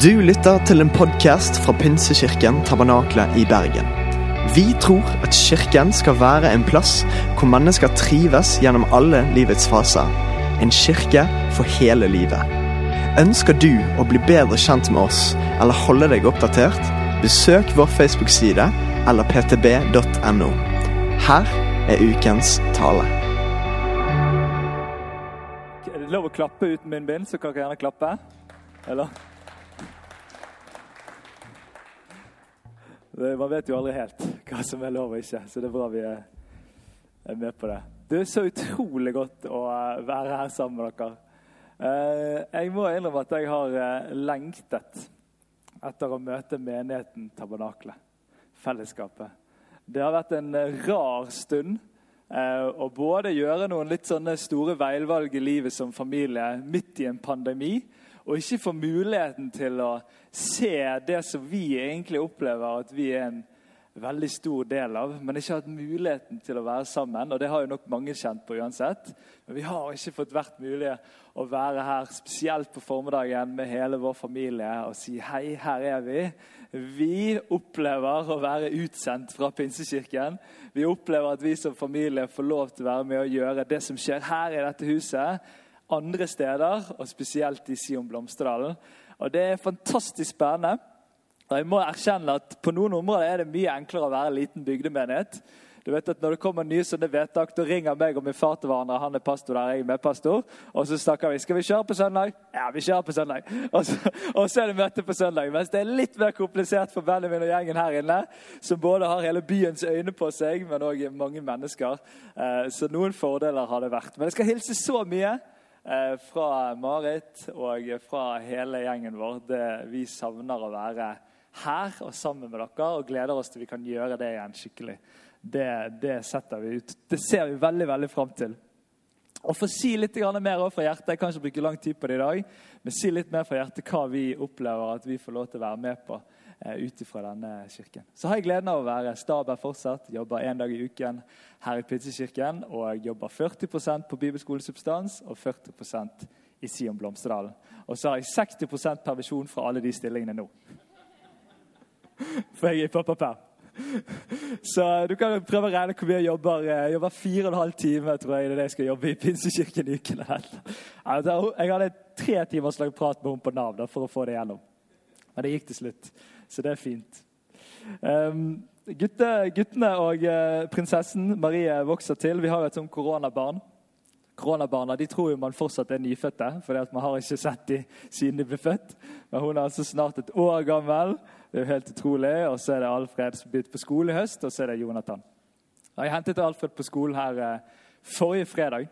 Du lytter til en podkast fra Pinsekirken Tabernakle i Bergen. Vi tror at kirken skal være en plass hvor mennesker trives gjennom alle livets faser. En kirke for hele livet. Ønsker du å bli bedre kjent med oss eller holde deg oppdatert? Besøk vår Facebook-side eller ptb.no. Her er ukens tale. Er det lov å klappe uten munnbind, så kan dere gjerne klappe. Eller? Man vet jo aldri helt hva som er lov og ikke, så det er bra vi er, med på det. Det er så utrolig godt å eh, være her sammen med dere. Eh, Jeg må innrømme at jeg har eh, lengtet etter å møte menigheten Tabernakle, fellesskapet. Det har vært en rar stund å både gjøre noen litt sånne store veivalg i livet som familie midt i en pandemi, og ikke få muligheten til å se det som vi egentlig opplever at vi er en veldig stor del av, men ikke hatt muligheten til å være sammen. Og det har jo nok mange kjent på uansett. Men vi har ikke fått vært mulig å være her, spesielt på formiddagen, med hele vår familie og si hei, her er vi. Vi opplever å være utsendt fra Pinsekirken. Vi opplever at vi som familie får lov til å være med og gjøre det som skjer her i dette huset, andre steder, og spesielt i Sion Blomsterdalen. Og det er fantastisk spennende. Og jeg må erkjenne at På noen områder er det mye enklere å være en liten bygdemenighet. Du vet at Når det kommer nye sånne vedtak, da ringer meg og min far til hverandre. Han er pastor der, jeg er medpastor. Og så snakker vi. Skal vi kjøre på søndag? Ja, vi kjører på søndag. Og så, og så er det møte på søndag. Mens det er litt mer komplisert for Benjamin og gjengen her inne, som både har hele byens øyne på seg, men òg mange mennesker. Eh, Så noen fordeler har det vært. Men jeg skal hilse så mye fra Marit og fra hele gjengen vår. Det, vi savner å være her og sammen med dere og gleder oss til vi kan gjøre det igjen skikkelig. Det, det setter vi ut. Det ser vi veldig veldig fram til. Og for å si litt mer fra hjertet, Jeg kan ikke bruke lang tid på det i dag, men si litt mer fra hjertet hva vi opplever at vi får lov til å være med på eh, ut ifra denne kirken. Så har jeg gleden av å være staber fortsatt. Jobber én dag i uken her i Pinsekirken. Og jobber 40% på bibelskolesubstans og 40% i Sion Blomsterdalen. Og så har jeg 60 permisjon fra alle de stillingene nå. For jeg er i pappaperm. Så du kan prøve å regne hvor mye jeg jobber. Jeg jobber fire og en halv time tror jeg, det er det jeg skal jobbe i Pinsekirken i uken. Jeg hadde tre timers lang prat med henne på Nav for å få det gjennom. Men det gikk til slutt, så det er fint. Um, gutte, guttene og uh, prinsessen Marie vokser til. Vi har jo et sånt koronabarn. Koronabarna de tror jo man fortsatt er nyfødte, for man har ikke sett dem siden de ble født. Men hun er altså snart et år gammel. Det er jo helt utrolig. Og så er det Alfred som begynte på skole i høst, og så er det Jonathan. Jeg hentet Alfred på skolen her uh, forrige fredag.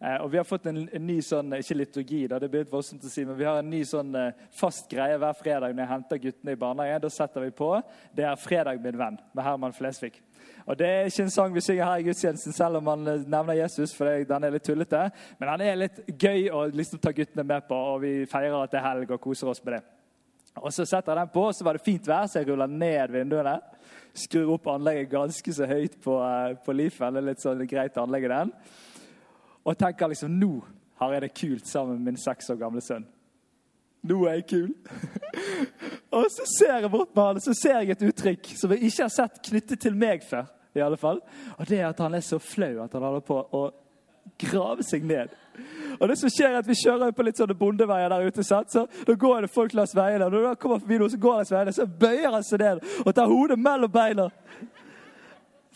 Eh, og Vi har fått en, en, ny sånn, ikke liturgi, da, det blir litt voldsomt å si, men vi har en ny sånn eh, fast greie hver fredag når jeg henter guttene i barnehagen. Da setter vi på Det er 'Fredag, min venn' med Herman Flesvig. Og Det er ikke en sang vi synger her i gudstjenesten, selv om man nevner Jesus. for den er litt tullete. Men han er litt gøy å liksom ta guttene med på, og vi feirer at det er helg og koser oss med det. Og Så setter jeg den på, og så var det fint vær, så jeg ruller ned vinduene. Skrur opp anlegget ganske så høyt på, på Leafen. Det er litt sånn greit anlegg i den. Og tenker liksom nå har jeg det kult sammen med min seks år gamle sønn. Nå er jeg kul. og så ser jeg bort på han, så ser jeg et uttrykk som jeg ikke har sett knyttet til meg før. i alle fall. Og det er at han er så flau at han holder på å grave seg ned. Og det som skjer er at Vi kjører på litt sånne bondeveier der ute. Sant? så Da går det folk langs veiene. Og når da kommer forbi noen som går langs veiene, så bøyer han seg ned og tar hodet mellom beina.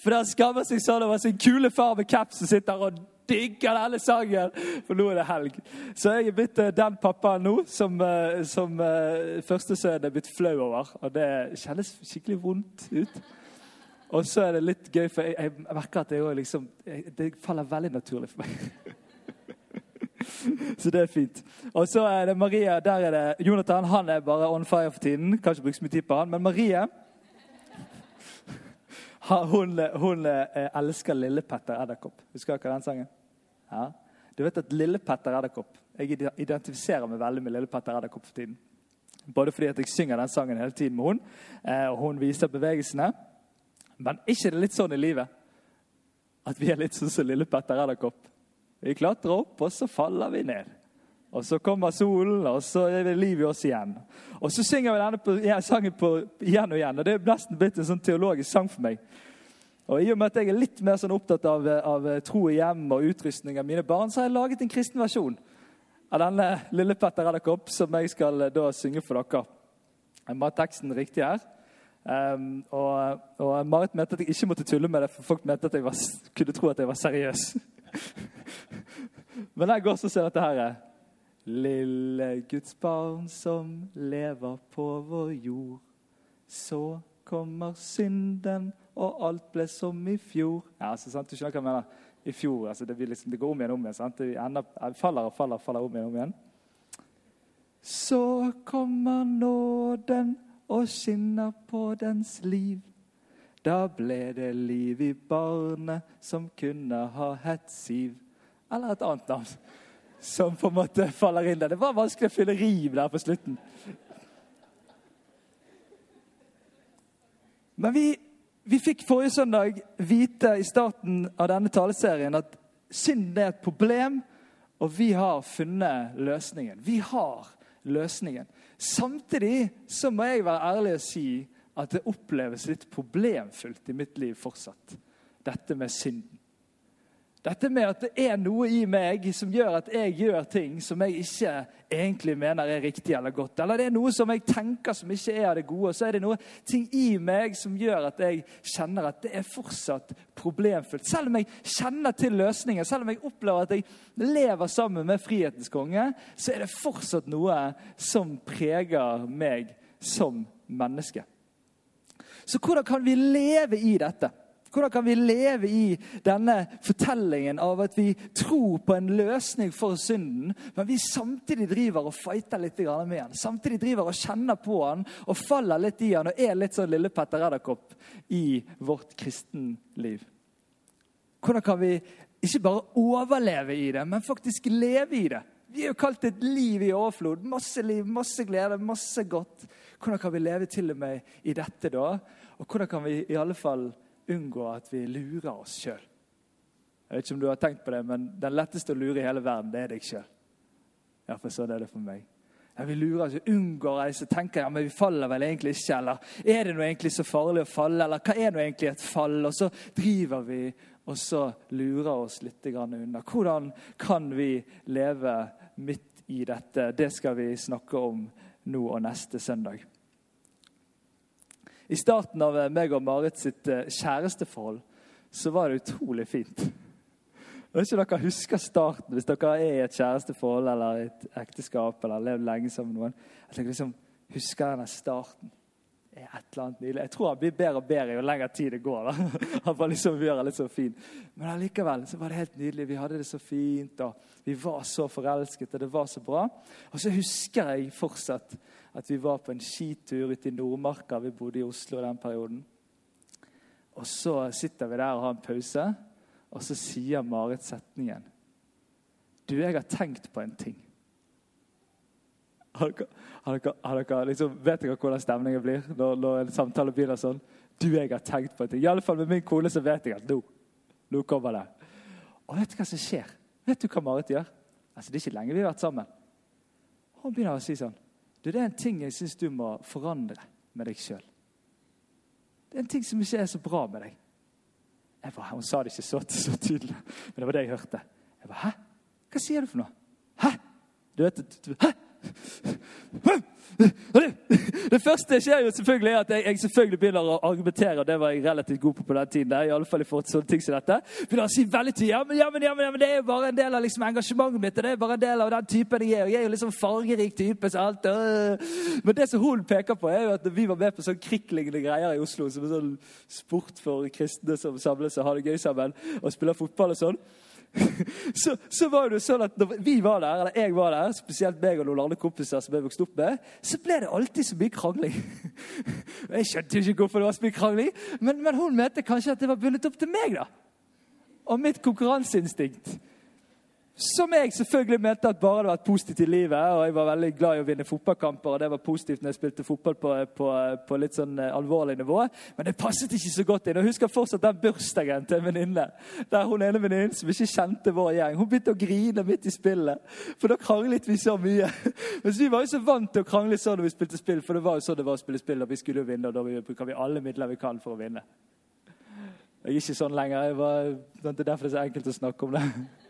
For han skammer seg sånn over sin kule far med caps som sitter og digger denne sangen, for nå er det helg. Så jeg er blitt uh, den pappaen nå som, uh, som uh, førstesønnen er blitt flau over. Og det kjennes skikkelig vondt ut. Og så er det litt gøy, for jeg, jeg merker at det, liksom, det faller veldig naturlig for meg. så det er fint. Og så er det Maria. Der er det Jonathan. Han er bare on fire for tiden. Kan ikke bruke så mye tid på han. Men Marie hun, hun elsker Lille Petter Edderkopp. Husker dere den sangen? Ja. Du vet at Lille Petter Edderkopp Jeg identifiserer meg veldig med Lille Petter Edderkopp for tiden. Både fordi at jeg synger den sangen hele tiden med hun, og hun viser bevegelsene. Men ikke det litt sånn i livet at vi er litt sånn som Lille Petter Edderkopp? Vi klatrer opp, og så faller vi ned. Og så kommer solen, og så er det liv i oss igjen. Og så synger vi denne på, ja, sangen på, igjen og igjen. Og det er nesten blitt en sånn teologisk sang for meg. Og I og med at jeg er litt mer sånn opptatt av, av tro i hjem og utrustning av mine barn, så har jeg laget en kristen versjon av denne lille Petter Edderkopp, som jeg skal da synge for dere. Jeg må ha teksten riktig her. Um, og, og, Marit mente at jeg ikke måtte tulle med det, for folk mente at jeg var, kunne tro at jeg var seriøs. Men jeg går så ser dette her. er. Lille Guds barn som lever på vår jord. Så kommer synden, og alt ble som i fjor. Ja, altså, sant? Du skjønner hva jeg mener? I fjor. altså Det, liksom, det går om igjen om igjen. sant? Ender, faller og faller, faller om igjen om igjen. Så kommer nåden og skinner på dens liv. Da ble det liv i barnet som kunne ha hett Siv. Eller et annet navn som på en måte faller inn der. Det var vanskelig å fylle riv der på slutten. Men vi, vi fikk forrige søndag vite i starten av denne taleserien at synden er et problem, og vi har funnet løsningen. Vi har løsningen. Samtidig så må jeg være ærlig og si at det oppleves litt problemfullt i mitt liv fortsatt. Dette med synden. Dette med at det er noe i meg som gjør at jeg gjør ting som jeg ikke egentlig mener er riktig eller godt. Eller det er noe som jeg tenker som ikke er av det gode. Så er det noe ting i meg som gjør at jeg kjenner at det er fortsatt problemfullt. Selv om jeg kjenner til løsningen, selv om jeg opplever at jeg lever sammen med frihetens konge, så er det fortsatt noe som preger meg som menneske. Så hvordan kan vi leve i dette? Hvordan kan vi leve i denne fortellingen av at vi tror på en løsning for synden, men vi samtidig driver og fighter litt med han? Samtidig driver og kjenner på han og faller litt i han og er litt sånn lille Petter Edderkopp i vårt kristenliv? Hvordan kan vi ikke bare overleve i det, men faktisk leve i det? Vi er jo kalt et liv i overflod. Masse liv, masse glede, masse godt. Hvordan kan vi leve til og med i dette, da? Og hvordan kan vi i alle fall unngå at vi lurer oss sjøl. Jeg vet ikke om du har tenkt på det, men Den letteste å lure i hele verden, det er deg sjøl. Iallfall sånn er det for meg. Ja, vi lurer oss, unngår reise, tenker ja, men vi faller vel egentlig ikke. Eller er det noe egentlig så farlig å falle? Eller hva er noe egentlig et fall? Og så driver vi og så lurer oss litt unna. Hvordan kan vi leve midt i dette? Det skal vi snakke om nå og neste søndag. I starten av eh, meg og Marit sitt eh, kjæresteforhold så var det utrolig fint. Jeg vet ikke om dere husker starten, hvis dere er i et kjæresteforhold eller et ekteskap eller har levd lenge sammen med noen. Jeg tenker liksom, husker denne starten. Er et eller annet nydelig. Jeg tror han blir bedre og bedre jo lenger tid det går. da. Han bare liksom gjør det litt så fin. Men allikevel så var det helt nydelig. Vi hadde det så fint, og vi var så forelsket, og det var så bra. Og så husker jeg fortsatt at vi var på en skitur ute i Nordmarka. Vi bodde i Oslo den perioden. Og så sitter vi der og har en pause, og så sier Marit setningen. Du, jeg har tenkt på en ting. Har dere, har dere, har dere liksom, vet dere hvordan stemningen blir når, når, en samtale begynner sånn? Du, jeg har tenkt på en ting. I alle fall med min kone så vet jeg at nå, nå kommer det. Og vet du hva som skjer? Vet du hva Marit gjør? Altså, Det er ikke lenge vi har vært sammen. Hun begynner å si sånn du, det er en ting jeg syns du må forandre med deg sjøl. Det er en ting som ikke er så bra med deg. Bare, hun sa det ikke så, så, tydelig, men det var det jeg hørte. Jeg bare, Hæ? Hva sier du for noe? Hæ? Du vet, du, hæ? Det første skjer jo selvfølgelig er at jeg, selvfølgelig begynner å argumentere. Det var jeg relativt god på på den tiden. der, i alle fall i forhold til sånne ting som dette. Begynner å si veldig tydelig ja, men, ja, men, ja, men, Det er jo bare en del av liksom, engasjementet mitt. og Det er bare en del av den typen jeg er. Jeg er jo liksom fargerik type. så alt, øh. Men det som hun peker på, er jo at vi var med på sånn krikklignende greier i Oslo. Som en sånn sport for kristne som samles og har det gøy sammen og spiller fotball og sånn. så, så, var det sånn at når vi var der, eller jeg var der, spesielt meg og noen andre kompiser som jeg vokste opp med, så ble det alltid så mye krangling. jeg skjønte ikke hvorfor det var så mye krangling, men, men, hun mente kanskje at det var bundet opp til meg. da. Og mitt konkurranseinstinkt. Som jeg selvfølgelig mente at bare hadde vært positivt i livet. og Jeg var veldig glad i å vinne fotballkamper, og det var positivt når jeg spilte fotball på, på, på litt sånn eh, alvorlig nivå. Men det passet ikke så godt inn. Jeg husker fortsatt den bursdagen til en venninne. Der hun ene venninnen som ikke kjente vår gjeng, hun begynte å grine midt i spillet. For da kranglet vi så mye. Mens vi var jo så vant til å krangle sånn når vi spilte spill, for det var jo sånn det var å spille spill, og vi skulle jo vinne, og da bruker vi alle midler vi kan for å vinne. Jeg er ikke sånn lenger. Var, det er derfor det er så enkelt å snakke om det.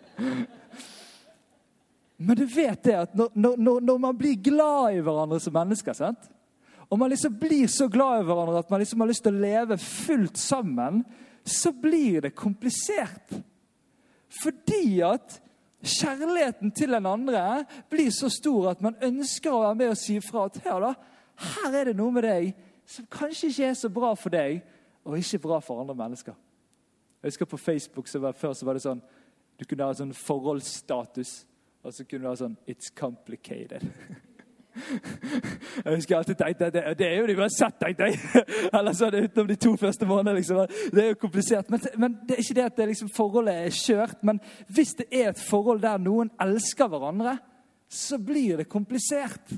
Men du vet det at når, når, når, man blir glad i hverandre som mennesker sant? Og man liksom blir så glad i hverandre at man liksom har lyst til å leve fullt sammen, så blir det komplisert. Fordi at kjærligheten til den andre blir så stor at man ønsker å være med og si fra at her, da, her er det noe med deg som kanskje ikke er så bra for deg, og ikke bra for andre mennesker. Jeg husker På Facebook så var, før så var det sånn du kunne ha sånn forholdsstatus, og så kunne du ha sånn It's complicated. Jeg husker alltid tenkte det, det er jo det uansett, tenkte jeg. Eller sånn utenom de to første månedene. Liksom. Det er jo komplisert. Men, men, det er ikke det at det liksom, forholdet er skjørt. Men hvis det er et forhold der noen elsker hverandre, så blir det komplisert.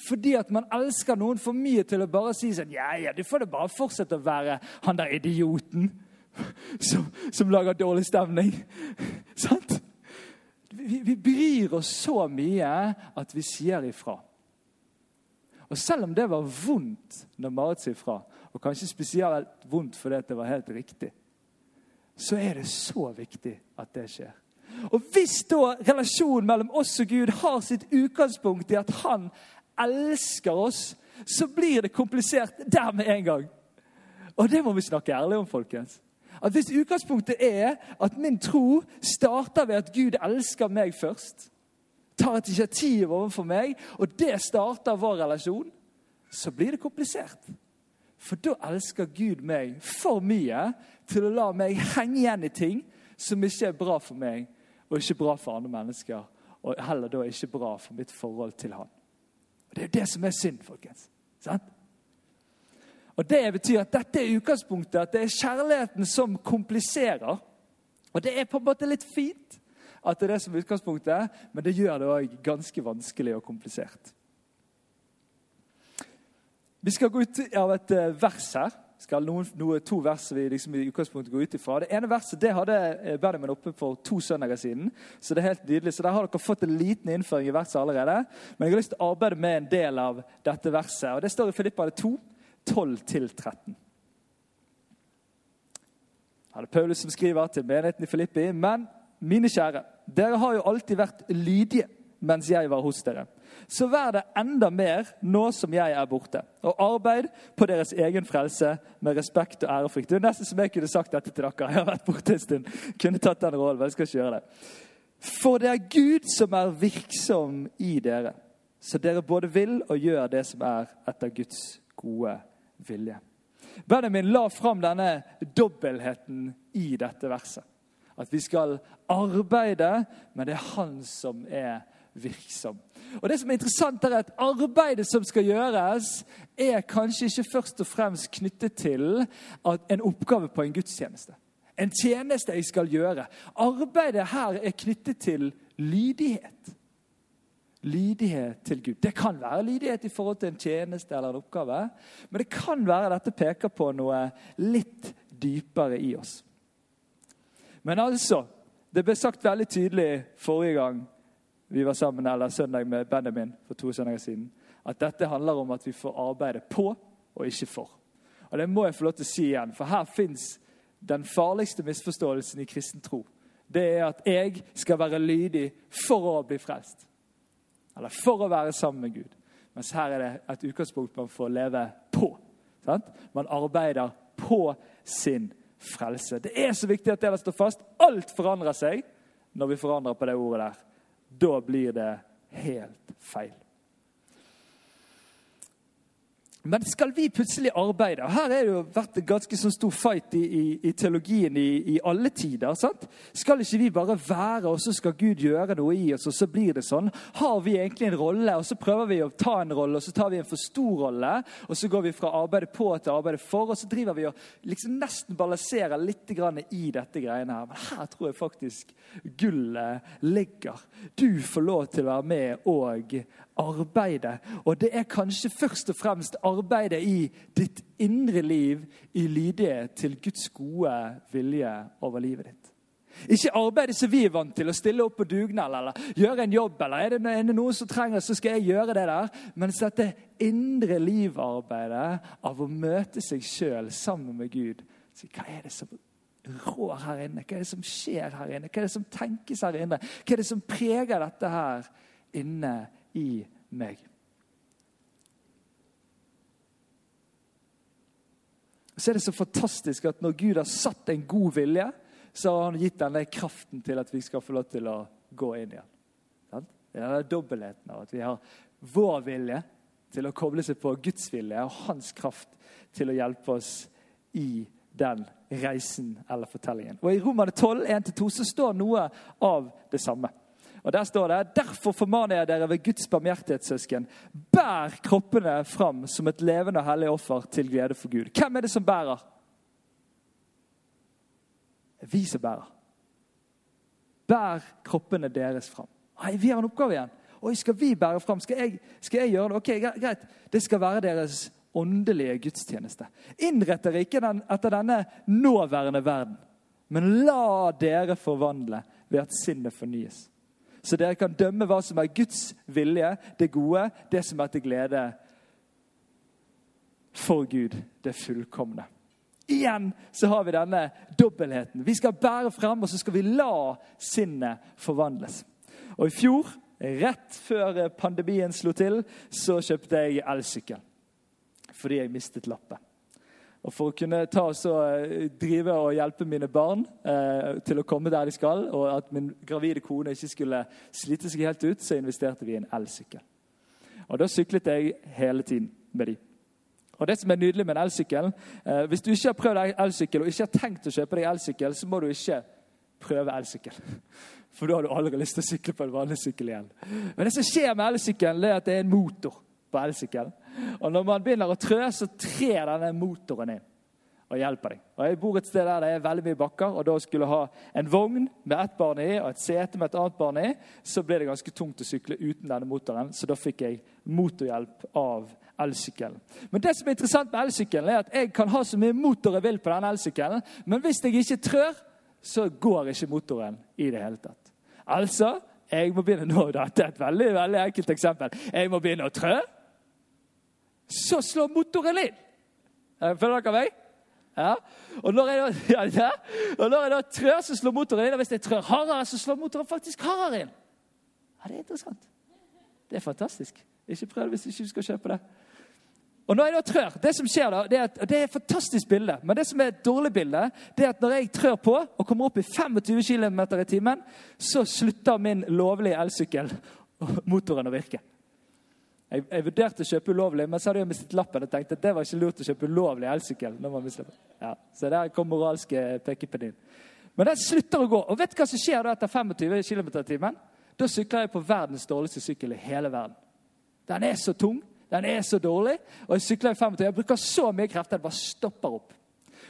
Fordi at man elsker noen for mye til å bare si sånn Ja, ja, du får det bare fortsette å være han der idioten som, som lager dårlig stemning. Sant? Vi, vi bryr oss så mye at vi sier ifra. Og selv om det var vondt når Marit sier ifra, og kanskje spesielt vondt fordi det var helt riktig, så er det så viktig at det skjer. Og Hvis da relasjonen mellom oss og Gud har sitt utgangspunkt i at han elsker oss, så blir det komplisert der med en gang. Og det må vi snakke ærlig om, folkens. At Hvis utgangspunktet er at min tro starter ved at Gud elsker meg først, tar et initiativ overfor meg, og det starter vår relasjon, så blir det komplisert. For da elsker Gud meg for mye til å la meg henge igjen i ting som ikke er bra for meg, og ikke bra for andre mennesker. Og heller da ikke bra for mitt forhold til han. Og Det er jo det som er synd, folkens. Sant? Og Det betyr at dette er utgangspunktet, at det er kjærligheten som kompliserer. Og det er på en måte litt fint at det er det som er utgangspunktet, men det gjør det òg ganske vanskelig og komplisert. Vi skal gå ut av et eh, vers her. Vi skal noen, noe, To vers vi liksom i utgangspunktet går ut ifra. Det ene verset det hadde eh, Benjamin oppe for to søndager siden. Så det er helt nydelig. Så der har dere fått en liten innføring i verset allerede. Men jeg har lyst til å arbeide med en del av dette verset. og Det står i Filippane 2. 12-13. Her er det Paulus som skriver til menigheten i Filippi. Men mine kjære, dere har jo alltid vært lydige mens jeg var hos dere. Så vær det enda mer nå som jeg er borte, og arbeid på deres egen frelse med respekt og ærefrykt. Det er nesten som jeg kunne sagt dette til dere. Jeg har vært borte en stund. Kunne tatt den rollen, men jeg skal ikke gjøre det. For det er Gud som er virksom i dere, så dere både vil og gjør det som er etter Guds gode vilje. Benjamin la fram denne dobbeltheten i dette verset. At vi skal arbeide, men det er han som er virksom. Og Det som er interessant er at Arbeidet som skal gjøres, er kanskje ikke først og fremst knyttet til en oppgave på en gudstjeneste. En tjeneste jeg skal gjøre. Arbeidet her er knyttet til lydighet lydighet til Gud. Det kan være lydighet i forhold til en tjeneste eller en oppgave, men det kan være dette peker på noe litt dypere i oss. Men altså Det ble sagt veldig tydelig forrige gang vi var sammen eller søndag med Benjamin for to søndager siden, at dette handler om at vi får arbeide på og ikke for. Og Det må jeg få lov til å si igjen, for her fins den farligste misforståelsen i kristen tro. Det er at jeg skal være lydig for å bli frelst. Eller for å være sammen med Gud. Mens her er det et utgangspunkt man får leve på. Sant? Man arbeider på sin frelse. Det er så viktig at det står fast. Alt forandrer seg når vi forandrer på det ordet der. Da blir det helt feil. Men skal vi plutselig arbeide Her har det jo vært en ganske sånn stor fight i, i, i teologien i, i, alle tider. sant? Skal ikke vi bare være, og så skal Gud gjøre noe i oss, og så blir det sånn? Har vi egentlig en rolle, og så prøver vi å ta en rolle, og så tar vi en for stor rolle, og så går vi fra arbeidet på til arbeidet for, og så driver vi og liksom nesten balanserer litt i dette greiene her. Men her tror jeg faktisk gullet ligger. Du får lov til å være med og arbeide. Og det er kanskje først og fremst arbeidet i ditt indre liv i lydighet til Guds gode vilje over livet ditt. Ikke arbeidet som vi er vant til, å stille opp på dugnad eller gjøre en jobb. eller er det, er det noen som trenger, så skal jeg gjøre det der. Men dette indre livarbeidet av å møte seg sjøl sammen med Gud. Så hva er det som rår her inne? Hva er det som skjer her inne? Hva er det som tenkes her inne? Hva er det som preger dette her inne i meg. Så er det så fantastisk at når Gud har satt en god vilje, så har han gitt denne kraften til at vi skal få lov til å gå inn igjen. Det er dobbeltheten av at vi har vår vilje til å koble seg på Guds vilje og hans kraft til å hjelpe oss i den reisen eller fortellingen. Og I Romane 12, 1-2 så står noe av det samme. Og Der står det derfor formaner jeg dere ved Guds barmhjertighetssøsken. Bær kroppene fram som et levende og hellig offer til glede for Gud. Hvem er det som bærer? Vi som bærer. Bær kroppene deres fram. Nei, Vi har en oppgave igjen. Oi, Skal vi bære fram? Skal jeg, skal jeg gjøre det? Ok, Greit. Det skal være deres åndelige gudstjeneste. Innrett dere ikke den, etter denne nåværende verden, men la dere forvandle ved at sinnet fornyes så dere kan dømme hva som er Guds vilje, det gode, det som er til glede for Gud, det fullkomne. Igjen så har vi denne dobbeltheten. Vi skal bære frem, og så skal vi la sinnet forvandles. Og I fjor, rett før pandemien slo til, så kjøpte jeg elsykkel. Fordi jeg mistet lappen. Og For å kunne ta og eh, drive og hjelpe mine barn eh, til å komme der de skal, og at min gravide kone ikke skulle slite seg helt ut, så investerte vi i en elsykkel. Og Da syklet jeg hele tiden med de. Og det som er nydelig med en elsykkel, eh, Hvis du ikke har prøvd elsykkel og ikke har tenkt å kjøpe deg elsykkel, så må du ikke prøve elsykkel. For da har du aldri lyst til å sykle på en vanlig sykkel igjen. Men det som skjer med elsykkelen, er at det er en motor på elsykkelen. Og når man begynner å trø, så trer denne motoren inn og hjelper deg. Og Jeg bor et sted der det er veldig mye bakker, og da skulle ha en vogn med ett barn i og et sete med et annet barn i, så ble det ganske tungt å sykle uten denne motoren, så da fikk jeg motorhjelp av elsykkelen. Men det som er interessant med elsykkelen, er at jeg kan ha så mye motor jeg vil på denne elsykkelen, men hvis jeg ikke trør, så går ikke motoren i det hele tatt. Altså, jeg må begynne nå, Dette er et veldig, veldig enkelt eksempel. Jeg må begynne å trø så slår motoren inn. Følger dere meg? Ja. Og når jeg da, ja, og når jeg da trør, så slår motoren inn. Og hvis jeg trør hardere, så slår motoren faktisk hardere inn. Ja, Det er interessant. Det er fantastisk. Ikke prøv det hvis du ikke skal kjøpe det. Og når jeg da trør, Det som skjer da, det er, at, det er et fantastisk bilde, men det som er et dårlig bilde, det er at når jeg trør på og kommer opp i 25 km i timen, så slutter min lovlige elsykkel motoren å virke. Jeg, jeg, vurderte å kjøpe ulovlig, men så hadde jeg mistet lappen. og tenkte at det var ikke lurt å kjøpe ulovlig elsykkel. Ja, så der kom moralske pekepenn Men den slutter å gå. Og vet du hva som skjer da etter 25 km i timen? Da sykler jeg på verdens dårligste sykkel i hele verden. Den er så tung, den er så dårlig, og jeg sykler i 25. Jeg bruker så mye krefter at det bare stopper opp.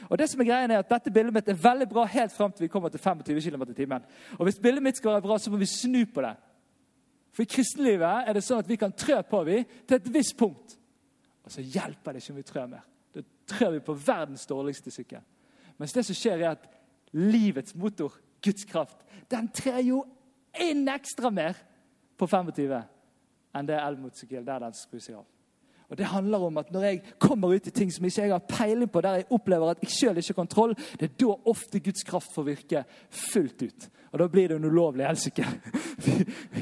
Og det som er greien er at Dette bildet mitt er veldig bra helt fram til vi kommer til 25 km i timen. Og hvis bildet mitt skal være bra, så må vi snu på det. For i kristenlivet er det sånn at vi kan trø på vi til et visst punkt. Og så hjelper det ikke om vi trør mer. Da trør vi på verdens dårligste sykkel. Mens det som skjer, er at livets motor, Guds kraft, den trer jo inn ekstra mer på 25 enn det elmotorsykkel der den skrur seg av. Og Det handler om at når jeg kommer ut i ting som ikke jeg har peiling på, der jeg opplever at jeg sjøl ikke har kontroll, det er da ofte Guds kraft får virke fullt ut. Og da blir det en ulovlig elsykkel.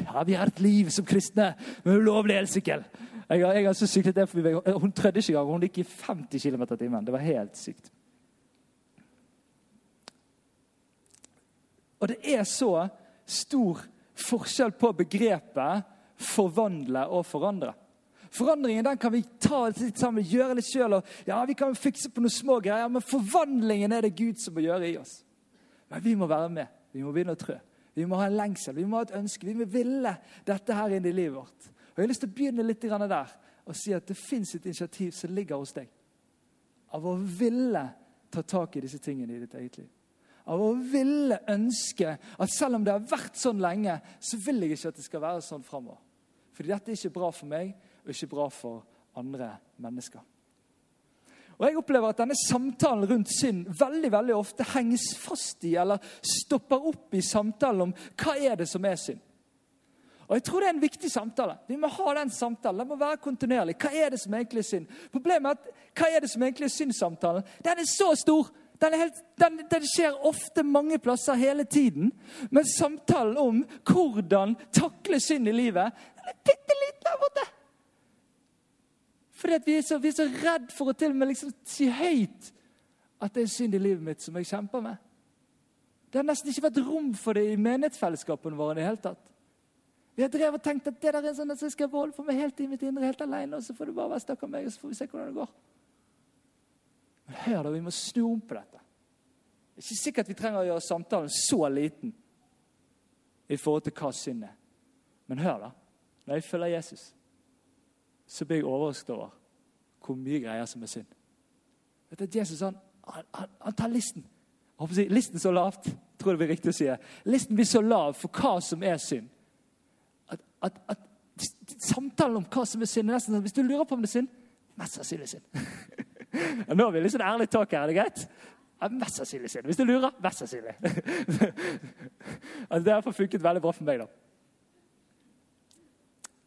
Ja, vi har et liv som kristne med ulovlig elsykkel. Jeg har, jeg har så syklet det forbi Hun trødde ikke engang. Hun gikk i 50 km i timen. Det var helt sykt. Og det er så stor forskjell på begrepet 'forvandle' og 'forandre'. Forandringen den kan vi ta litt sammen, gjøre litt sjøl. Ja, vi kan fikse på noen små greier, men forvandlingen er det Gud som må gjøre i oss. Men vi må være med. Vi må begynne å trø. Vi må ha en lengsel, vi må ha et ønske. Vi må ville dette her inn i livet vårt. Og Jeg har lyst til å begynne litt der og si at det fins et initiativ som ligger hos deg. Av å ville ta tak i disse tingene i ditt eget liv. Av å ville ønske at selv om det har vært sånn lenge, så vil jeg ikke at det skal være sånn framover. Fordi dette er ikke bra for meg, og ikke bra for andre mennesker. Og Jeg opplever at denne samtalen rundt synd veldig veldig ofte henges fast i eller stopper opp i samtalen om hva er det som er synd. Og Jeg tror det er en viktig samtale. Vi må ha den samtalen. Den må være kontinuerlig. Hva er det som egentlig er synd? Problemet er at hva er det som egentlig er synd-samtalen? Den er så stor. Den, helt, den, den, skjer ofte mange plasser hele tiden. Men samtalen om hvordan takle synd i livet, den er bitte litt der borte. Fordi vi er, så, vi så redd for å til og med liksom si høyt at det er synd i livet mitt som jeg kjemper med. Det har nesten ikke vært rom for det i menighetsfellesskapene våre. i det hele tatt. Vi har drevet og tenkt at det der er en sånn at jeg skal holde for meg helt i mitt indre, helt alene, og så får det bare være stakk av meg, og så får vi se hvordan det går. Men hør da, vi må snu om på dette. Det er ikke sikkert vi trenger å gjøre samtalen så liten i forhold til hva synd er. Men hør, da. Når jeg følger Jesus, så blir jeg overrasket over hvor mye greier som er synd. Vet du, Jesus han, han, han tar listen. Si, Listen så lavt, tror jeg det blir riktig å si. Listen blir så lav for hva som er synd. At, at, at Samtalen om hva som er synd, er nesten sånn Hvis du lurer på om det er synd Mest sannsynlig synd. Nå har vi litt sånn ærlig tak her. Er det greit? Ja, mest sannsynlig synd. Hvis du lurer, mest sannsynlig. altså, det har funket veldig bra for meg. da.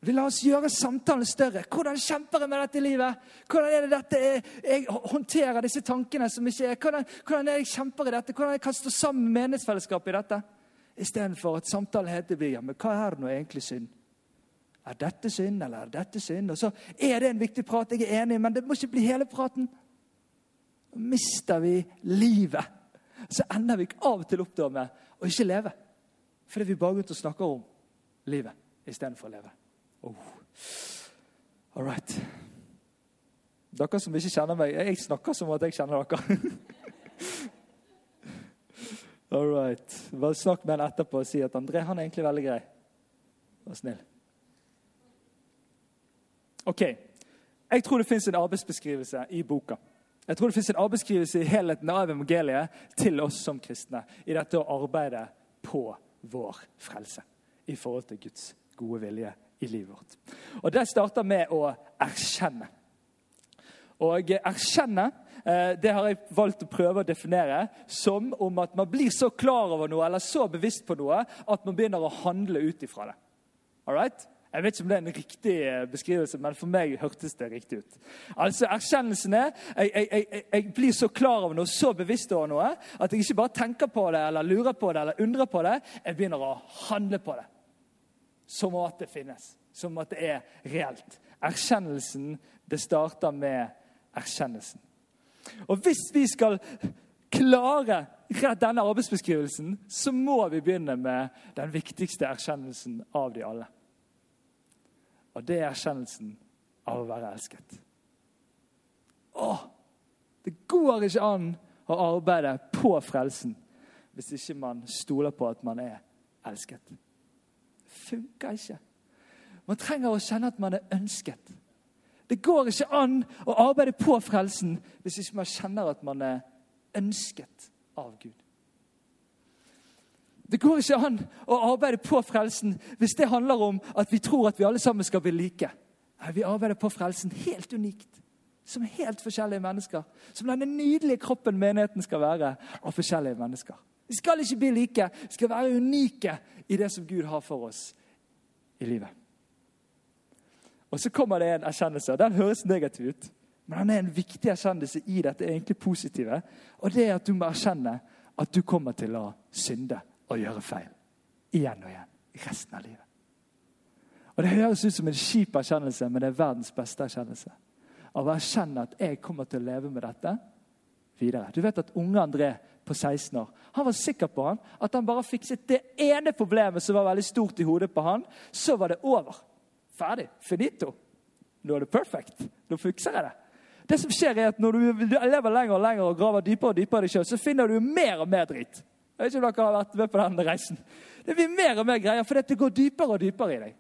Vi La oss gjøre samtalen større. Hvordan kjemper jeg med dette livet? Hvordan er det dette jeg, jeg håndterer disse tankene som ikke er? Hvordan, hvordan er det jeg kjemper i dette? Hvordan jeg kan stå sammen med menighetsfellesskapet i dette? Istedenfor at samtalen heter vi, ja, men hva er det nå egentlig synd? Er dette synd, eller er dette synd? Og så er det en viktig prat, jeg er enig, men det må ikke bli hele praten. Mister vi livet, så ender vi av og til opp med å ikke leve. Fordi vi bare går ut og snakker om livet istedenfor å leve. Oh. All right. Dere som ikke kjenner meg Jeg snakker som at jeg kjenner dere. All right. Bare snakk med han etterpå og si at André han er egentlig veldig grei Vær snill. Ok. Jeg tror det fins en arbeidsbeskrivelse i boka. Jeg tror det fins en arbeidsbeskrivelse i helheten av evangeliet til oss som kristne i dette å arbeide på vår frelse i forhold til Guds gode vilje i livet vårt. Og Det starter med å erkjenne. Og erkjenne eh, det har jeg valgt å prøve å definere som om at man blir så klar over noe eller så bevisst på noe at man begynner å handle ut ifra det. Alright? Jeg vet ikke om det er en riktig eh, beskrivelse, men for meg hørtes det riktig ut. Altså, Erkjennelsen er jeg, jeg, jeg, jeg, blir så klar over noe, så bevisst over noe, at jeg ikke bare tenker på det eller lurer på det eller undrer på det. Jeg begynner å handle på det som at det finnes. Som at det er reelt. Erkjennelsen, det starter med erkjennelsen. Og hvis vi skal klare denne arbeidsbeskrivelsen, så må vi begynne med den viktigste erkjennelsen av de alle. Og det er erkjennelsen av å være elsket. Å, det går ikke an å arbeide på frelsen hvis ikke man stoler på at man er elsket funker ikke. Man trenger å kjenne at man er ønsket. Det går ikke an å arbeide på frelsen hvis ikke man kjenner at man er ønsket av Gud. Det går ikke an å arbeide på frelsen hvis det handler om at vi tror at vi alle sammen skal bli like. Vi arbeider på frelsen helt unikt. Som helt forskjellige mennesker. Som denne nydelige kroppen menigheten skal være av forskjellige mennesker. Vi skal ikke bli like, vi skal være unike i det som Gud har for oss i livet. Og Så kommer det en erkjennelse. og Den høres negativ ut, men den er en viktig erkjennelse i dette egentlig positive. Og det er at du må erkjenne at du kommer til å synde og gjøre feil. Igjen og igjen. Resten av livet. Og Det høres ut som en kjip erkjennelse, men det er verdens beste erkjennelse. Av å erkjenne at jeg kommer til å leve med dette videre. Du vet at unge André på 16 år han var sikker på han, at han bare fikset det ene problemet som var veldig stort i hodet på han, så var det over. Ferdig. Finito. Nå er det perfect. Nå fikser jeg det. Det som skjer er at Når du lever lenger og lenger og graver dypere og dypere i deg sjøl, så finner du mer og mer dritt. Jeg vet ikke om dere har vært med på den reisen. Det blir mer og mer greier, for det går dypere og dypere i deg.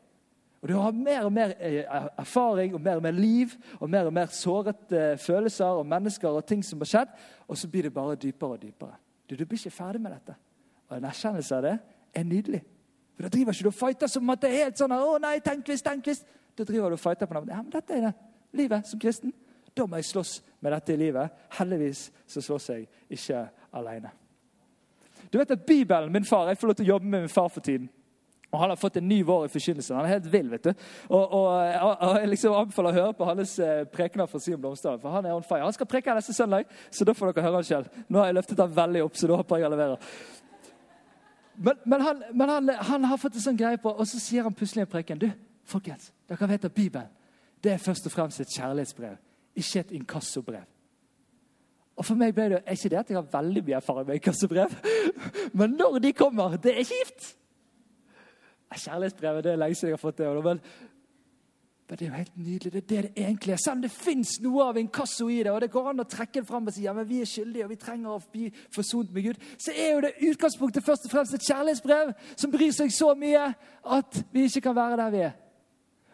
Og Du har mer og mer eh, erfaring og mer og mer liv og mer og mer sårete eh, følelser og mennesker og ting som har skjedd. Og så blir det bare dypere og dypere. Du, du blir ikke ferdig med dette. Og En erkjennelse av det er nydelig. For Da driver ikke du og fighter som at det er helt sånn 'Å nei, tenk hvis, tenk hvis'. Da driver du og fighter på noe. Ja, men dette er det. Livet som kristen. Da må jeg slåss med dette i livet. Heldigvis så slåss jeg ikke alene. Du vet at Bibelen, min far, Jeg får lov til å jobbe med min far for tiden. Og Han har fått en ny vår i forkynnelsen. Han er helt vill. vet du. Og, og, og Jeg liksom anbefaler å høre på hans eh, prekener fra Sion Blomstad. For han er on fire. Han skal preke neste søndag, så da får dere høre han selv. Nå har jeg løftet han veldig opp, så da håper jeg jeg leverer. Men, men, han, men han, han, har fått en sånn greie på, og så sier han plutselig i preken Du, folkens, dere vet at Bibelen det er først og fremst et kjærlighetsbrev, ikke et inkassobrev. Og for meg ble det, ikke det at jeg har veldig mye erfaring med inkassobrev, men når de kommer, det er kjipt! Kjærlighetsbrevet det er lenge siden jeg har fått det. Men men det er jo helt nydelig. Det er det det egentlig er. Selv om det fins noe av inkasso i det, og det går an å trekke det fram og si ja, men vi er skyldige og vi trenger å bli forsont med Gud, så er jo det utgangspunktet først og fremst et kjærlighetsbrev som bryr seg så mye at vi ikke kan være der vi er.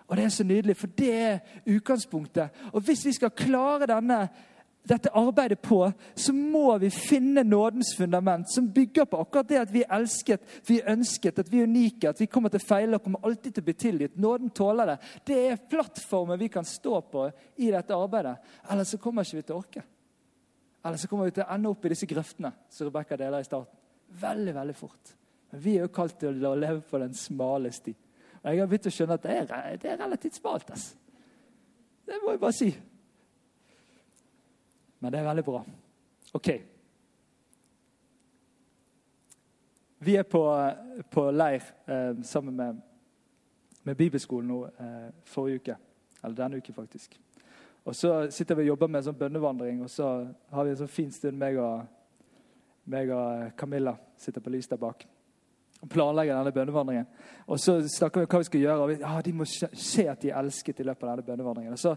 Og det er så nydelig, for det er utgangspunktet. Og hvis vi skal klare denne dette arbeidet på, så må vi finne nådens fundament, som bygger på akkurat det at vi er elsket, vi er ønsket, at vi er unike, at vi kommer til å feile og kommer alltid til å bli tilgitt. Nåden tåler det. Det er plattformen vi kan stå på i dette arbeidet. Ellers så kommer ikke vi til å orke. Eller så kommer vi til å ende opp i disse grøftene som Rebekka deler i starten. Veldig, veldig fort. Men vi er jo kalt til å leve på den smale sti. Og jeg har begynt å skjønne at det er, det er relativt smalt. Altså. Det må jeg bare si. Men det er veldig bra. OK. Vi er på, på leir eh, sammen med, med, Bibelskolen nå eh, forrige uke. Eller denne uken, faktisk. Og Så sitter vi og jobber med en sånn bønnevandring, og så har vi en sånn fin stund, meg og, meg og Camilla sitter på lys der bak og planlegger denne bønnevandringen. Og så snakker vi om hva vi skal gjøre. og vi, ah, De må se at de er elsket i løpet av denne bønnevandringen. Og så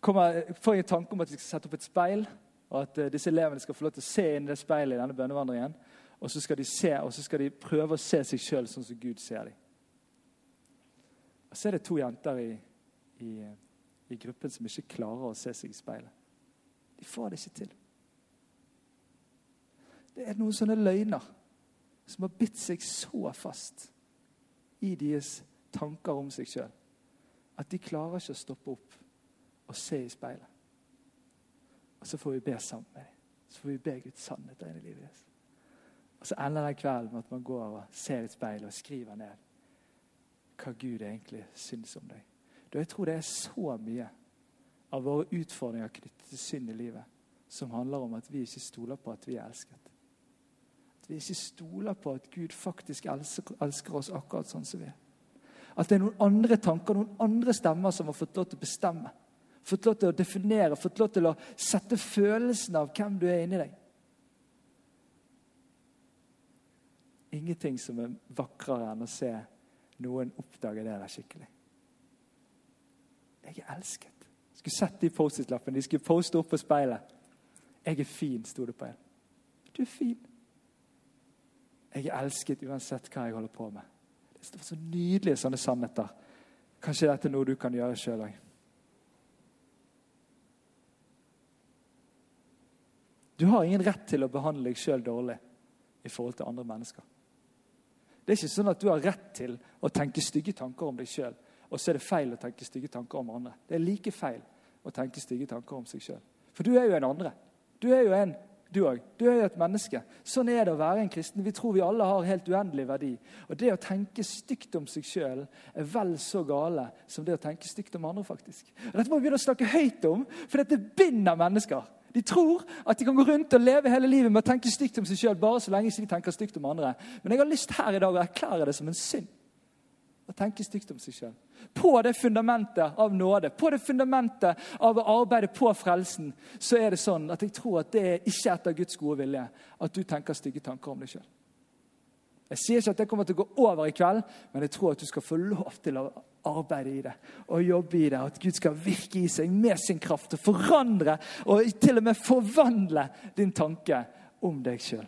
kommer, får jeg en tanke om at vi skal sette opp et speil, og at uh, disse elevene skal få lov til å se inn i det speilet i denne bønnevandringen. Og så skal de se, og så skal de prøve å se seg sjøl sånn som Gud ser dem. Og så er det to jenter i, i, i, gruppen som ikke klarer å se seg i speilet. De får det ikke til. Det er noen sånne løgner som har bitt seg så fast i deres tanker om seg sjøl at de klarer ikke å stoppe opp og se i speilet. Og så får vi be sammen med dem. Så får vi be Guds sannhet inn i livet deres. Og så ender den kvelden med at man går og ser i speilet og skriver ned hva Gud egentlig syns om deg. Da jeg tror det er så mye av våre utfordringer knyttet til synd i livet som handler om at vi ikke stoler på at vi er elsket. At vi ikke stoler på at Gud faktisk elsker oss akkurat sånn som vi er. At det er noen andre tanker, noen andre stemmer som har fått lov til å bestemme Fått lov til å definere, fått lov til å sette følelsen av hvem du er inni deg. Ingenting som er vakrere enn å se noen oppdage det der skikkelig. Jeg er elsket. Jeg skulle sett de Post-It-lappene. De skulle poste opp på speilet. 'Jeg er fin', sto det på en. Du er fin. Jeg er elsket uansett hva jeg holder på med. Det står så nydelige sånne sannheter. Kanskje dette er noe du kan gjøre sjøl òg. Du har ingen rett til å behandle deg sjøl dårlig i forhold til andre mennesker. Det er ikke sånn at du har rett til å tenke stygge tanker om deg sjøl, og så er det feil å tenke stygge tanker om andre. Det er like feil å tenke stygge tanker om seg sjøl. For du er jo en andre. Du er jo en, du òg. Du er jo et menneske. Sånn er det å være en kristen. Vi tror vi alle har helt uendelig verdi. Og det å tenke stygt om seg sjøl er vel så gale som det å tenke stygt om andre. faktisk. Og Dette må vi begynne å snakke høyt om, for dette binder mennesker. De tror at de kan gå rundt og leve hele livet med å tenke stygt om seg sjøl bare så lenge de tenker stygt om andre. Men jeg har lyst her i dag å erklære det som en synd å tenke stygt om seg sjøl. På det fundamentet av nåde, på det fundamentet av å arbeide på frelsen, så er det sånn at jeg tror at det er ikke etter Guds gode vilje at du tenker stygge tanker om deg sjøl. Jeg sier ikke at det kommer til å gå over i kveld, men jeg tror at du skal få lov til å arbeide i det og jobbe i det. At Gud skal virke i seg med sin kraft og forandre og til og med forvandle din tanke om deg sjøl.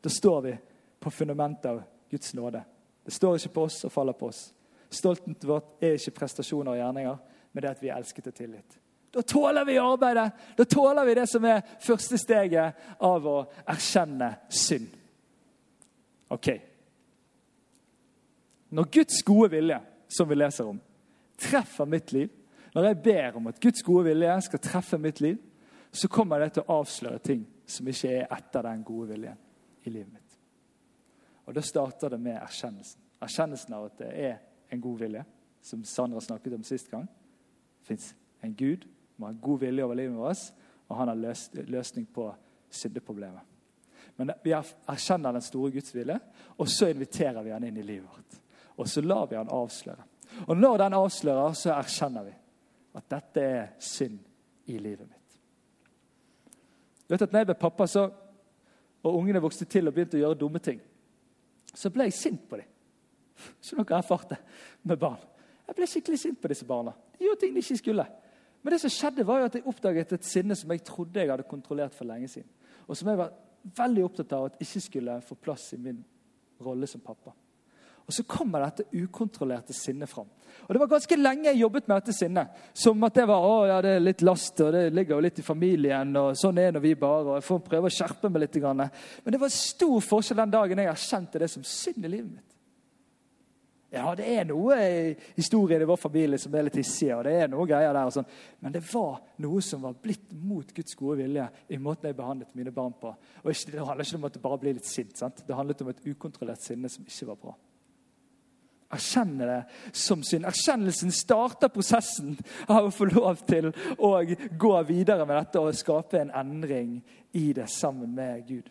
Da står vi på fundamentet av Guds nåde. Det står ikke på oss og faller på oss. Stolten vårt er ikke prestasjoner og gjerninger, men det at vi er elsket og tilgitt. Da tåler vi arbeidet. Da tåler vi det som er første steget av å erkjenne synd. Ok. Når Guds gode vilje, som vi leser om, treffer mitt liv, når jeg ber om at Guds gode vilje skal treffe mitt liv, så kommer det til å avsløre ting som ikke er etter den gode viljen i livet mitt. Og Da starter det med erkjennelsen. Erkjennelsen av at det er en god vilje, som Sandra snakket om sist gang. Det fins en Gud som har en god vilje over livet vårt, og han har løst, løsning på syndeproblemet. Men vi erkjenner den store Guds vilje, og så inviterer vi han inn i livet vårt. Og så lar vi han avsløre. Og når den avslører, så erkjenner vi at dette er synd i livet mitt. Du vet at når jeg ble pappa, så, og ungene vokste til og begynte å gjøre dumme ting, så ble jeg sint på dem. Så dere erfarte med barn. Jeg ble skikkelig sint på disse barna. De gjorde ting de ikke skulle. Men det som skjedde var jo at jeg oppdaget et sinne som jeg trodde jeg hadde kontrollert for lenge siden. Og som jeg var veldig opptatt av at ikke skulle få plass i min rolle som pappa. Og Så kommer dette ukontrollerte sinnet fram. Og Det var ganske lenge jeg jobbet med dette sinnet. Som at det var å, ja, det er litt last, og det ligger jo litt i familien. og Sånn er når vi bare. og Jeg får prøve å skjerpe meg litt. Men det var stor forskjell den dagen jeg erkjente det som synd i livet mitt. Ja, det er noe i historien i vår familie som er litt hissige, og det er noe greier der. og sånn. Men det var noe som var blitt mot Guds gode vilje i måten jeg behandlet mine barn på. Og Det handler ikke om at det bare ble litt sint. sant? Det handlet om et ukontrollert sinne som ikke var bra. Erkjenne det som synd. Erkjennelsen starter prosessen av å få lov til å gå videre med dette og skape en endring i det sammen med Gud.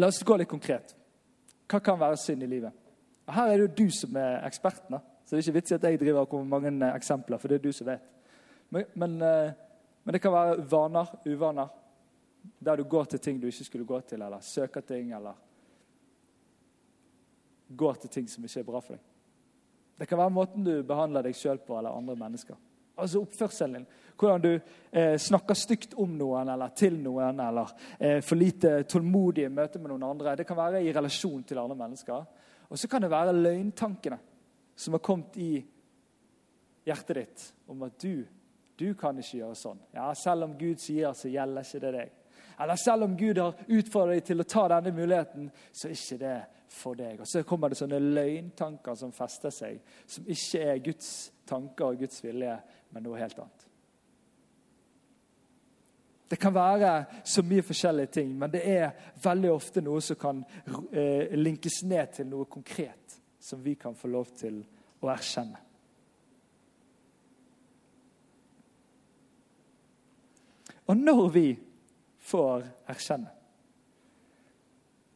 La oss gå litt konkret. Hva kan være synd i livet? Og her er det jo du som er eksperten. Så det er ikke vits i at jeg driver med mange eksempler, for det er du som vet. Men, men, eh, men, det kan være vaner, uvaner, der du går til ting du ikke skulle gå til, eller søker ting, eller går til ting som ikke er bra for deg. Det kan være måten du behandler deg sjøl på, eller andre mennesker. Altså oppførselen din. Hvordan du eh, snakker stygt om noen eller til noen, eller eh, for lite tålmodig i møte med noen andre. Det kan være i relasjon til andre mennesker. Og så kan det være løgntankene som har kommet i hjertet ditt om at du, du kan ikke gjøre sånn. Ja, Selv om Gud sier, så gjelder ikke det deg. Eller selv om Gud har utfordret deg til å ta denne muligheten, så er ikke det for deg. Og Så kommer det sånne løgntanker som fester seg, som ikke er Guds tanker og Guds vilje, men noe helt annet. Det kan være så mye forskjellige ting, men det er veldig ofte noe som kan eh, linkes ned til noe konkret som vi kan få lov til å erkjenne. Og når vi får erkjenne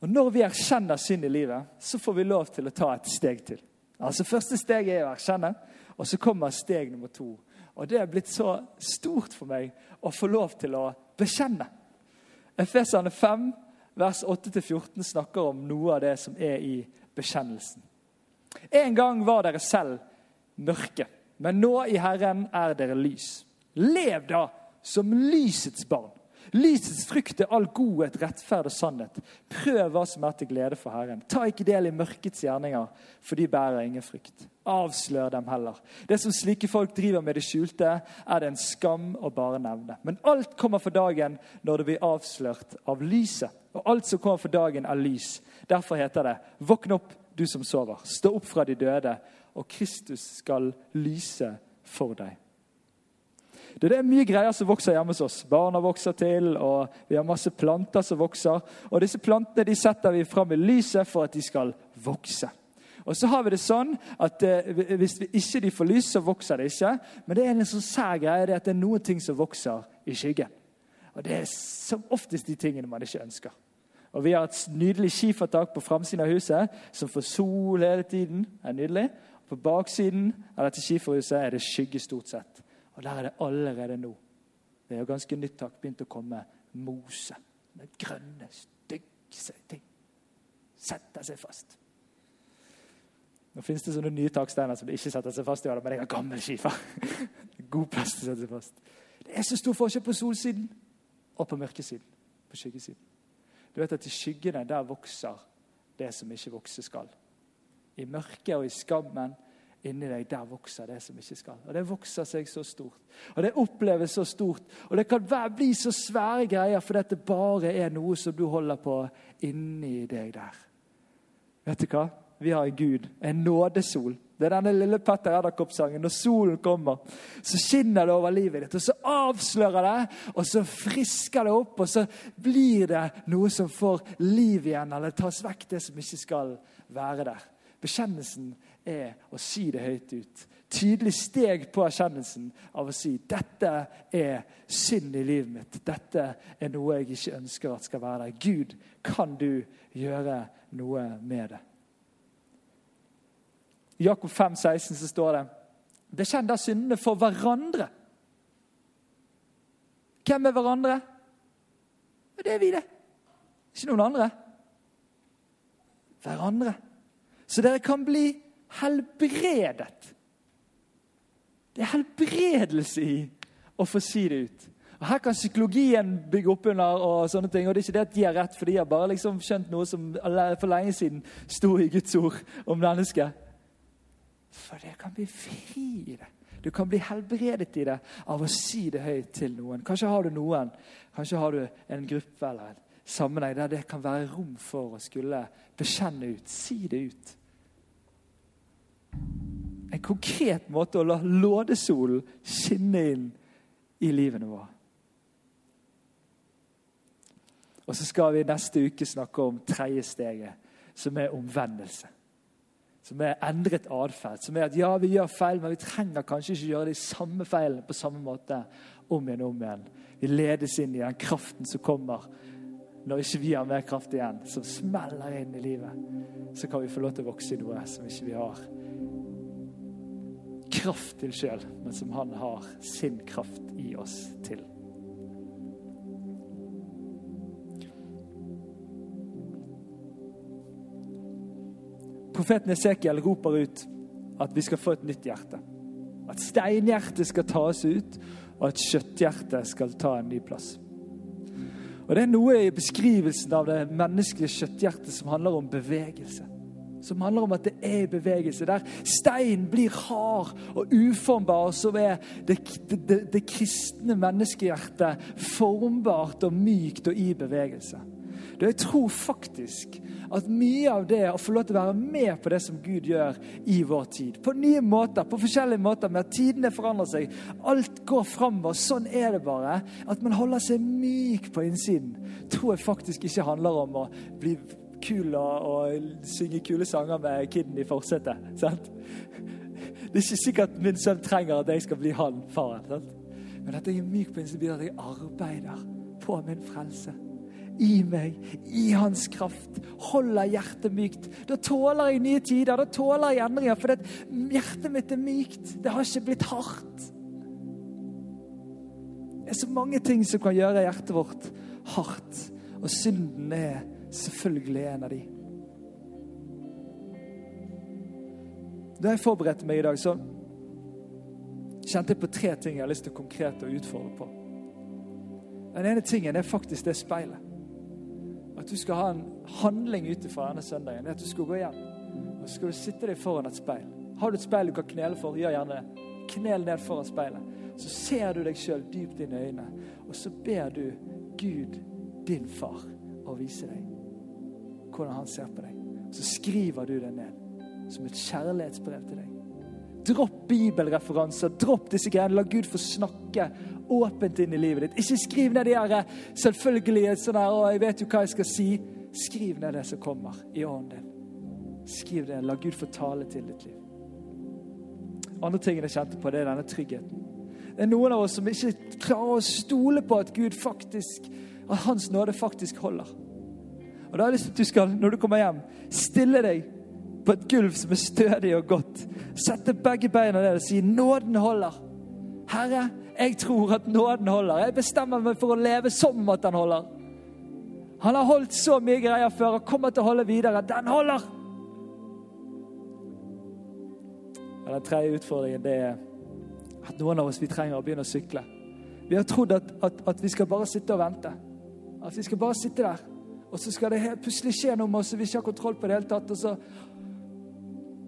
Og Når vi erkjenner synd i livet, så får vi lov til å ta et steg til. Altså Første steg er å erkjenne, og så kommer steg nummer to. Og det er blitt så stort for meg å få lov til å bekjenne. Efesene 5, vers 8-14 snakker om noe av det som er i bekjennelsen. En gang var dere selv mørke, men nå i Herren er dere lys. Lev da som lysets barn. Lysets frykt er all godhet, rettferd og sannhet. Prøv hva som er til glede for Herren. Ta ikke del i mørkets gjerninger, for de bærer ingen frykt. Avslør dem heller. Det som slike folk driver med det skjulte, er det en skam å bare nevne. Men alt kommer for dagen når det blir avslørt av lyset. Og alt som kommer for dagen, er lys. Derfor heter det, våkn opp, du som sover. Stå opp fra de døde, og Kristus skal lyse for deg. Det er mye greier som vokser hjemme hos oss. Barna vokser til, og vi har masse planter som vokser. Og disse plantene de setter vi fram i lyset for at de skal vokse. Og så har vi det sånn at eh, Hvis vi ikke de får lys, så vokser det ikke. Men det er en sånn sær greie det at det er noen ting som vokser i skyggen. Og Det er som oftest de tingene man ikke ønsker. Og Vi har et nydelig skifertak på framsiden av huset som får sol hele tiden. Det er nydelig. På baksiden av dette skiferhuset er det skygge stort sett. Og der er det allerede nå Det er jo ganske nytt takk begynt å komme mose. den grønne, stygge ting. Setter seg fast. Nå finnes det sånne nye taksteiner som det ikke setter seg fast i, men jeg har gammel skifer. God plass til å sette seg fast. Det er så stor forskjell på solsiden og på mørkesiden. På skyggesiden. Du vet at I skyggene der vokser det som ikke vokse skal. I mørket og i skammen inni deg, der vokser det som ikke skal. Og Det vokser seg så stort. Og det oppleves så stort. Og det kan bli så svære greier for dette bare er noe som du holder på inni deg der. Vet du hva? Vi har en Gud, en nådesol. Det er denne lille Petter Edderkopp-sangen. Når solen kommer, så skinner det over livet ditt. Og så avslører det, og så frisker det opp, og så blir det noe som får liv igjen, eller tas vekk det som ikke skal være der. Bekjennelsen er å si det høyt ut. Tydelig steg på erkjennelsen av å si dette er synd i livet mitt. Dette er noe jeg ikke ønsker at skal være der. Gud, kan du gjøre noe med det? I Jakob 5, 16 så står det Bekjenn da syndene for hverandre. Hvem er hverandre? Det er vi, det. Ikke noen andre. Hverandre. Så dere kan bli helbredet. Det er helbredelse i å få si det ut. Og Her kan psykologien bygge opp under, og sånne ting, og det er ikke det at de har rett, for de har bare liksom skjønt noe som for lenge siden sto i Guds ord om mennesket. For det kan bli fri i det. Du kan bli helbredet i det av å si det høyt til noen. Kanskje har du noen, kanskje har du en gruppe eller en sammenheng der det kan være rom for å skulle bekjenne ut. Si det ut. En konkret måte å la lådesolen skinne inn i livene våre. Og så skal vi neste uke snakke om tredje steget, som er omvendelse som er endret atferd. Som er at ja, vi gjør feil, men vi trenger kanskje ikke gjøre de samme feilene på samme måte om igjen og om igjen. Vi ledes inn i den kraften som kommer når ikke vi har mer kraft igjen, som smeller inn i livet. Så kan vi få lov til å vokse i noe som ikke vi har kraft til sjøl, men som han har sin kraft i oss til. Profeten Esekiel roper ut at vi skal få et nytt hjerte. At steinhjertet skal tas ut, og at kjøtthjertet skal ta en ny plass. Og Det er noe i beskrivelsen av det menneskelige kjøtthjertet som handler om bevegelse. Som handler om at det er bevegelse. Der stein blir hard og uformbar, så er det, det, det, det kristne menneskehjertet formbart og mykt og i bevegelse. Jeg tror faktisk at mye av det å få lov til å være med på det som Gud gjør i vår tid, på nye måter, på forskjellige måter, med at tidene forandrer seg, alt går framover, sånn er det bare, at man holder seg myk på innsiden, tror jeg faktisk ikke handler om å bli kul og, og synge kule sanger med kiden i forsetet. sant? Det er ikke sikkert min sønn trenger at jeg skal bli han faren. sant? Men at jeg er myk på innsiden, betyr at jeg arbeider på min frelse i meg, i hans kraft. Holder hjertet mykt. Da tåler jeg nye tider, da tåler jeg endringer. For hjertet mitt er mykt. Det har ikke blitt hardt. Det er så mange ting som kan gjøre hjertet vårt hardt. Og synden er selvfølgelig en av de. Da jeg forberedte meg i dag, så kjente jeg på tre ting jeg har lyst til å konkret å utfordre på. Den ene tingen er faktisk det speilet at du skal ha en handling ut fra denne søndagen. At du skal gå hjem og så skal du sitte deg foran et speil. Har du et speil du kan knele for, gjør gjerne det. Knel ned foran speilet. Så ser du deg sjøl dypt inn i øynene, og så ber du Gud, din far, å vise deg hvordan han ser på deg. Så skriver du det ned som et kjærlighetsbrev til deg. Dropp bibelreferanser. Dropp disse greiene. La Gud få snakke åpent inn i livet ditt. Ikke skriv ned de her selvfølgelige sånn her, 'Å, jeg vet jo hva jeg skal si'. Skriv ned det som kommer i ånden din. Skriv det. La Gud få tale til ditt liv. Andre tingen jeg kjente på, det er denne tryggheten. Det er noen av oss som ikke klarer å stole på at Gud faktisk, at Hans nåde faktisk holder. Og da har jeg lyst til at du skal, når du kommer hjem, stille deg på et gulv som er stødig og godt. Sette begge beina ned og si 'Nåden holder'. Herre, Jeg tror at nåden holder. Jeg bestemmer meg for å leve som at den holder. Han har holdt så mye greier før og kommer til å holde videre. Den holder! Og Den tredje utfordringen det er at noen av oss vi trenger å begynne å sykle. Vi har trodd at, at, at vi skal bare sitte og vente. At vi skal bare sitte der. Og så skal det helt plutselig skje noe med oss, og vi ikke har kontroll på det hele tatt. Og så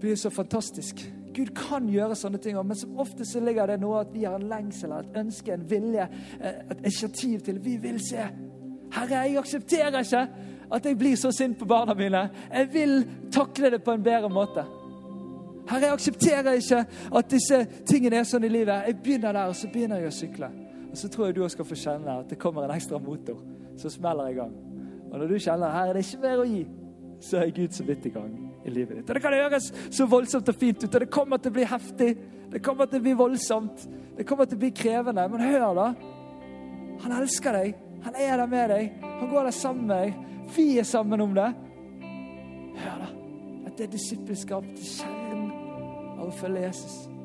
blir så fantastisk. Gud kan gjøre sånne ting, men som ofte så ligger det noe at vi har en lengsel, et ønske, en vilje, eh, et initiativ til Vi vil se. Herre, jeg aksepterer ikke at jeg blir så sint på barna mine. Jeg vil takle det på en bedre måte. Herre, jeg aksepterer ikke at disse tingene er sånn i livet. Jeg begynner der, og så begynner jeg å sykle. Og så tror jeg du også skal få kjenne at det kommer en ekstra motor som smeller i gang. Og når du kjenner her er det ikke mer å gi, så er Gud så vidt i gang i livet ditt. Og Det kan høres så voldsomt og fint ut, og det kommer til å bli heftig. Det kommer til å bli voldsomt. Det kommer til å bli krevende. Men hør, da. Han elsker deg. Han er der med deg. Han går der sammen med deg. Vi er sammen om det. Hør, da. At det er disippelskap til kjernen av å følge Jesus.